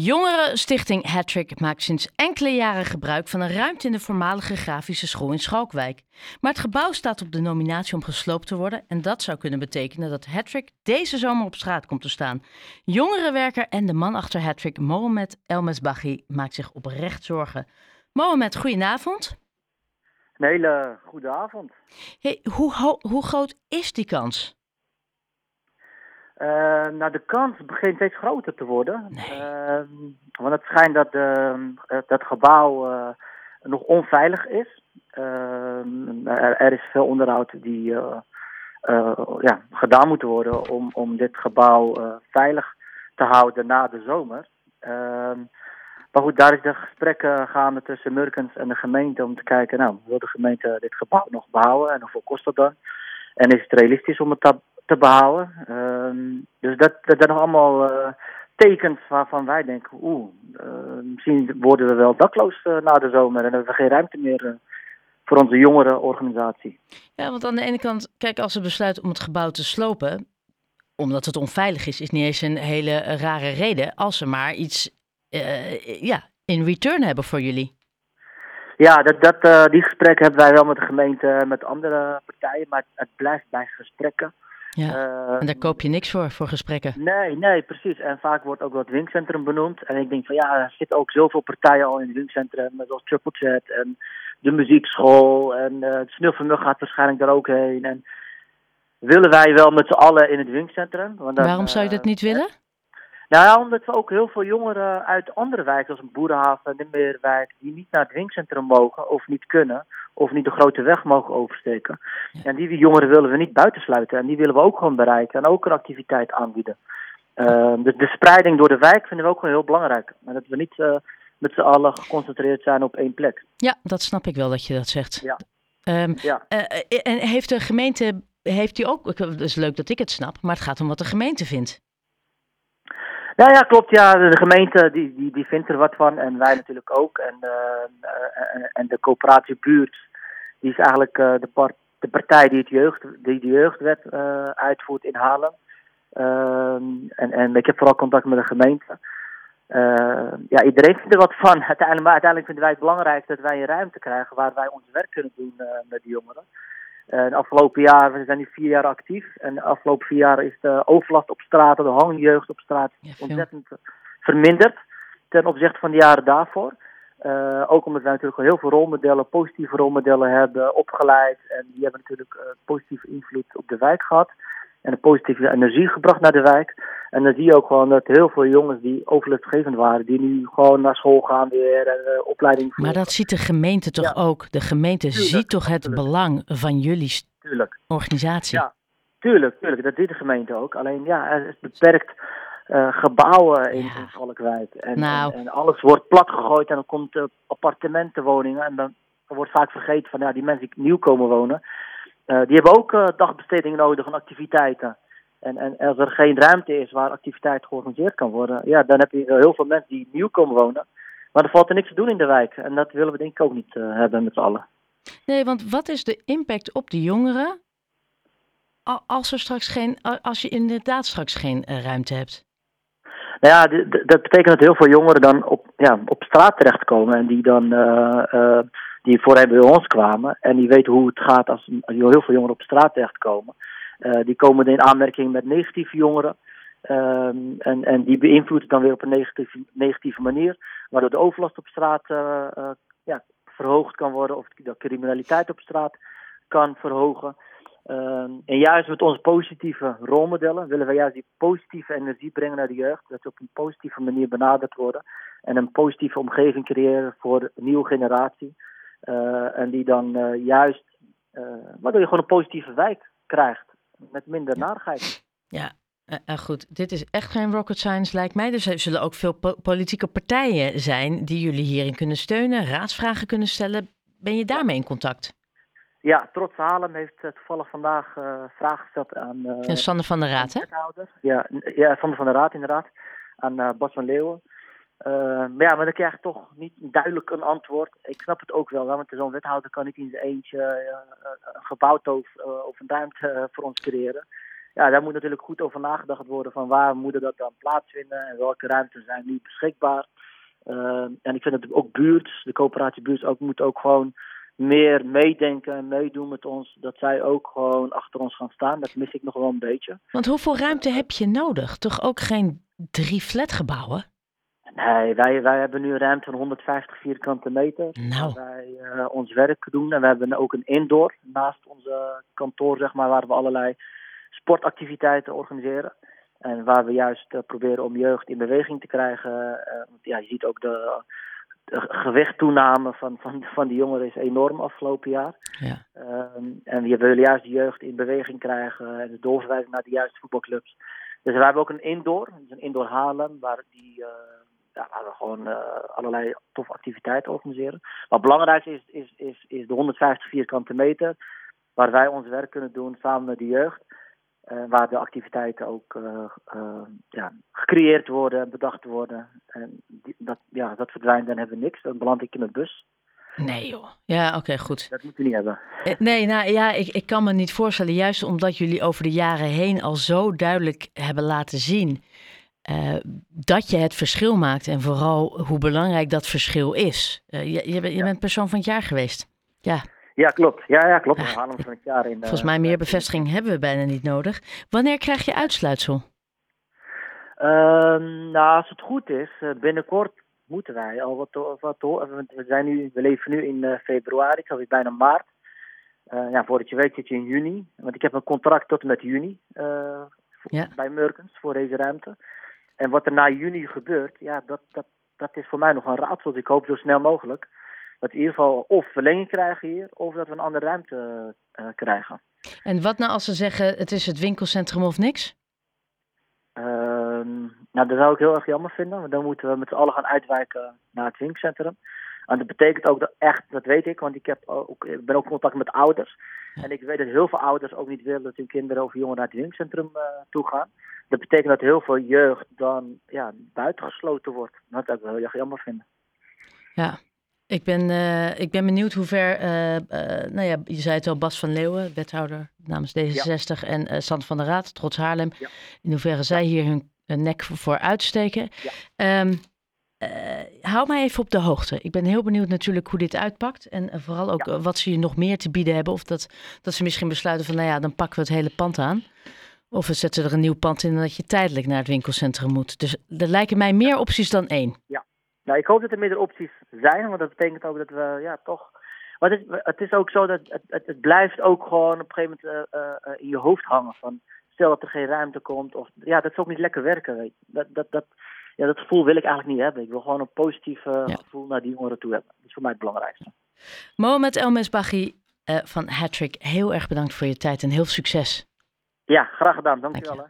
Jongerenstichting Hattrick maakt sinds enkele jaren gebruik van een ruimte in de voormalige grafische school in Schalkwijk. Maar het gebouw staat op de nominatie om gesloopt te worden en dat zou kunnen betekenen dat Hattrick deze zomer op straat komt te staan. Jongerenwerker en de man achter Hattrick, Mohamed Elmesbachi, maakt zich oprecht zorgen. Mohamed, goedenavond. Een hele goede avond. Hey, hoe, ho- hoe groot is die kans? Eh, nou, de kans begint steeds groter te worden. Nee. Ehm, want het schijnt dat de, eh, dat gebouw eh, nog onveilig is. Er, er is veel onderhoud die eh, eh, ja, gedaan moet worden om, om dit gebouw eh, veilig te houden na de zomer. Ehm, maar goed, daar is de gesprekken gaande tussen Murkens en de gemeente om te kijken, nou, wil de gemeente dit gebouw nog behouden en hoeveel kost dat dan? En is het realistisch om het te, behouden? Ehm, dus dat, dat zijn nog allemaal eh, tekens waarvan wij denken, oeh, eh, misschien worden we wel dakloos eh, na de zomer en hebben we geen ruimte meer eh, voor onze jongerenorganisatie. Ja, want aan de ene kant, kijk, als ze besluiten om het gebouw te slopen, omdat het onveilig is, is niet eens een hele rare reden. Als ze maar iets ja, in return hebben voor jullie. Ja, dat, dat, die gesprekken hebben wij wel met de gemeente en met andere partijen, maar het, het blijft bij gesprekken. Ja. Eh, En daar koop je niks voor, voor gesprekken. Nee, nee, precies. En vaak wordt ook het winkcentrum benoemd. En ik denk van ja, er zitten ook zoveel partijen al in het winkcentrum, zoals Triple Chat en de muziekschool. En eh het sneeuwvermug gaat waarschijnlijk daar ook heen. En willen wij wel met z'n allen in het winkcentrum? Want dan, Waarom zou je dat eh, niet willen? Nou ja, omdat we ook heel veel jongeren uit andere wijken, zoals Boerenhaven en de Meerwijk, die niet naar het mogen of niet kunnen, of niet de grote weg mogen oversteken. En die jongeren willen we niet buitensluiten en die willen we ook gewoon bereiken en ook een activiteit aanbieden. Uh, dus de spreiding door de wijk vinden we ook gewoon heel belangrijk. Maar dat we niet uh, met z'n allen geconcentreerd zijn op één plek. Ja, dat snap ik wel dat je dat zegt. Ja. Um, ja. Uh, en heeft de gemeente, heeft die ook, het is leuk dat ik het snap, maar het gaat om wat de gemeente vindt. Ja, ja, klopt. Ja, de gemeente die, die, die vindt er wat van en wij natuurlijk ook. En, uh, en, en de coöperatiebuurt, die is eigenlijk uh, de, part, de partij die, het jeugd, die de jeugdwet uh, uitvoert in Haarlem. en, en ik heb vooral contact met de gemeente. ja, iedereen vindt er wat van. Uiteindelijk, maar uiteindelijk vinden wij het belangrijk dat wij een ruimte krijgen waar wij ons werk kunnen doen met de jongeren. Uh, de afgelopen jaar, we zijn nu vier jaar actief. En de afgelopen vier jaar is de overlast op straat, de hangjeugd op straat, ja, ontzettend verminderd. Ten opzichte van de jaren daarvoor. Uh, ook omdat wij natuurlijk heel veel rolmodellen, positieve rolmodellen hebben opgeleid. En die hebben natuurlijk uh, positieve invloed op de wijk gehad. En een positieve energie gebracht naar de wijk. En dan zie je ook gewoon dat heel veel jongens die overlastgevend waren, die nu gewoon naar school gaan weer en uh, opleiding Maar dat ziet de gemeente toch ja. ook? De gemeente Tuurlijk, ziet toch het tuurlijk. belang van jullie tuurlijk. organisatie? Ja, tuurlijk, tuurlijk. Dat ziet de gemeente ook. Alleen ja, er is beperkt uh, gebouwen in, Ja. in Schalkwijk. En, Nou. en, en alles wordt plat gegooid en dan komt uh, appartementenwoningen. En dan wordt vaak vergeten van ja, die mensen die nieuw komen wonen, die hebben ook uh, dagbesteding nodig en activiteiten. En, en als er geen ruimte is waar activiteit georganiseerd kan worden, ja, dan heb je heel veel mensen die nieuw komen wonen. Maar er valt er niks te doen in de wijk. En dat willen we denk ik ook niet uh, hebben met z'n allen. Nee, want wat is de impact op de jongeren als, er straks geen, als je inderdaad straks geen eh, ruimte hebt? Nou ja, dat betekent dat heel veel jongeren dan op, ja, op straat terechtkomen. En die dan uh, die voorheen bij ons kwamen. En die weten hoe het gaat als, heel veel jongeren op straat terechtkomen. Uh, die komen in aanmerking met negatieve jongeren. Um, en, en die beïnvloeden het dan weer op een negatieve, manier. Waardoor de overlast op straat ja, verhoogd kan worden. Of de criminaliteit op straat kan verhogen. Um, en juist met onze positieve rolmodellen willen wij juist die positieve energie brengen naar de jeugd. Dat ze op een positieve manier benaderd worden. En een positieve omgeving creëren voor de nieuwe generatie. Uh, en die dan uh, juist, uh, waardoor je gewoon een positieve wijk krijgt. Met minder narigheid. Ja, uh, goed. Dit is echt geen rocket science, lijkt mij. Dus er zullen ook veel po politieke partijen zijn die jullie hierin kunnen steunen, raadsvragen kunnen stellen. Ben je daarmee in contact? Ja, Trots Haarlem heeft toevallig vandaag uh, vragen gesteld aan... Uh, Sander van der Raad, hè? Ja, ja, Sander van der Raad inderdaad. Aan Bas van Leeuwen. Maar ja, maar dan krijg je toch niet duidelijk een antwoord. Ik snap het ook wel, want zo'n wethouder kan niet in zijn eentje een gebouw of, of een ruimte voor ons creëren. ja, daar moet natuurlijk goed over nagedacht worden van waar moet dat dan plaatsvinden en welke ruimten zijn nu beschikbaar. en ik vind dat ook buurt, de coöperatie buurt, ook, moet ook gewoon meer meedenken en meedoen met ons. Dat zij ook gewoon achter ons gaan staan. Dat mis ik nog wel een beetje. Want hoeveel ruimte heb je nodig? Toch ook geen drie flatgebouwen? Nee, wij, wij hebben nu een ruimte van 150 vierkante meter. Nou. Waar wij uh, ons werk doen. En we hebben ook een indoor naast onze kantoor, zeg maar, waar we allerlei sportactiviteiten organiseren. En waar we juist uh, proberen om jeugd in beweging te krijgen. Uh, ja, je ziet ook de, de gewichttoename van, van, van die jongeren is enorm afgelopen jaar. Ja. en we willen juist de jeugd in beweging krijgen en de doorverwijzing naar de juiste voetbalclubs. Dus we hebben ook een indoor, dus een indoor Haarlem, waar die ja, waar we gewoon uh, allerlei toffe activiteiten organiseren. Wat belangrijk is, is, is, is de 150 vierkante meter, waar wij ons werk kunnen doen samen met de jeugd. Uh, waar de activiteiten ook uh, ja, gecreëerd worden en bedacht worden. En die, dat, ja, dat verdwijnt, dan hebben we niks. Dan beland ik in mijn bus. Nee joh. Ja, oké, goed. Dat moeten we niet hebben. Nee, nou ja, ik, ik kan me niet voorstellen, juist omdat jullie over de jaren heen al zo duidelijk hebben laten zien uh, dat je het verschil maakt en vooral hoe belangrijk dat verschil is. Uh, je, je, bent, persoon van het jaar geweest. Ja. Ja, klopt. Ja, ja klopt. Ja, van het jaar in. Volgens mij meer bevestiging hebben we bijna niet nodig. Wanneer krijg je uitsluitsel? Uh, nou, als het goed is, binnenkort moeten wij al wat, wat We, zijn nu, we leven nu in februari, het is alweer bijna maart. ja, voordat je weet zit je in juni. Want ik heb een contract tot en met juni ja. bij Merkens voor deze ruimte. En wat er na juni gebeurt, ja, dat, dat, dat is voor mij nog een raadsel. Ik hoop zo snel mogelijk dat we in ieder geval of verlenging krijgen hier, of dat we een andere ruimte uh, krijgen. En wat nou als ze zeggen het is het winkelcentrum of niks? Uh, nou, dat zou ik heel erg jammer vinden. Want dan moeten we met z'n allen gaan uitwijken naar het winkelcentrum. En dat betekent ook dat echt, dat weet ik, want ik, heb ook, ik ben ook in contact met ouders. En ik weet dat heel veel ouders ook niet willen dat hun kinderen of jongeren naar het winkelcentrum uh, toe gaan. Dat betekent dat heel veel jeugd dan ja, buitengesloten wordt. Dat zou ik wel heel erg jammer vinden. Ja, ik ben, uh, ik ben benieuwd hoe ver, uh, uh, nou ja, je zei het al, Bas van Leeuwen, wethouder namens D66, ja. en Sant van der Raad, trots Haarlem, ja. in hoeverre zij hier hun nek voor uitsteken. Ja. Um, hou mij even op de hoogte. Ik ben heel benieuwd natuurlijk hoe dit uitpakt en vooral ook wat ze je nog meer te bieden hebben. Of dat, dat ze misschien besluiten van, nou ja, dan pakken we het hele pand aan. Of we zetten er een nieuw pand in en dat je tijdelijk naar het winkelcentrum moet. Dus er lijken mij meer opties dan één. Ja, nou ik hoop dat er meerdere opties zijn, want dat betekent ook dat we, ja, toch... Maar het, is, het is ook zo dat het, het, het, blijft ook gewoon op een gegeven moment uh, uh, in je hoofd hangen. Van, stel dat er geen ruimte komt, of ja, dat is ook niet lekker werken, weet je. Dat, dat, dat, ja, dat gevoel wil ik eigenlijk niet hebben. Ik wil gewoon een positief uh, ja. gevoel naar die jongeren toe hebben. Dat is voor mij het belangrijkste. Mohamed Elmesbaghi van Hattrick, heel erg bedankt voor je tijd en heel veel succes. Ja, graag gedaan. Dankjewel. Dank je.